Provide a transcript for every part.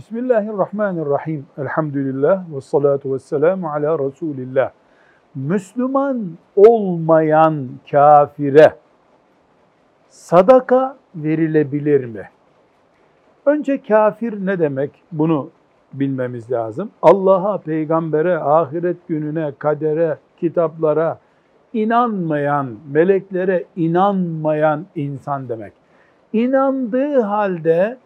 Bismillahirrahmanirrahim. Elhamdülillah ve salatu ve selamu ala Resulillah. Müslüman olmayan kafire sadaka verilebilir mi? Önce kafir ne demek? Bunu bilmemiz lazım. Allah'a, peygambere, ahiret gününe, kadere, kitaplara inanmayan, meleklere inanmayan insan demek. İnandığı halde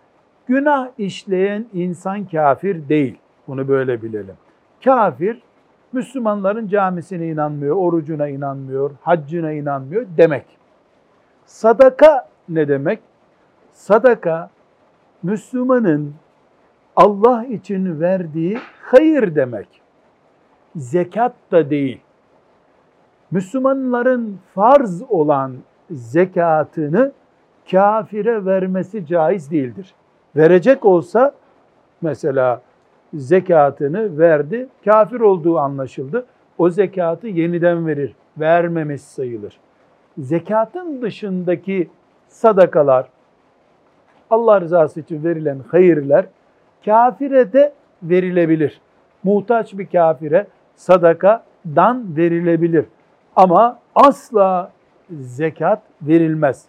günah işleyen insan kafir değil. Bunu böyle bilelim. Kafir, Müslümanların camisine inanmıyor, orucuna inanmıyor, haccına inanmıyor demek. Sadaka ne demek? Sadaka, Müslümanın Allah için verdiği hayır demek. Zekat da değil. Müslümanların farz olan zekatını kafire vermesi caiz değildir. Verecek olsa mesela zekatını verdi, kafir olduğu anlaşıldı. O zekatı yeniden verir, vermemiş sayılır. Zekatın dışındaki sadakalar, Allah rızası için verilen hayırlar kafire de verilebilir. Muhtaç bir kafire sadakadan verilebilir. Ama asla zekat verilmez.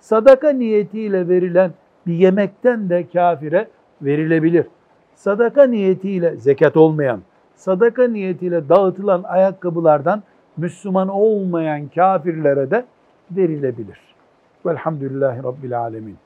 Sadaka niyetiyle verilen bir yemekten de kafire verilebilir. Sadaka niyetiyle zekat olmayan, sadaka niyetiyle dağıtılan ayakkabılardan Müslüman olmayan kafirlere de verilebilir. Velhamdülillahi Rabbil Alemin.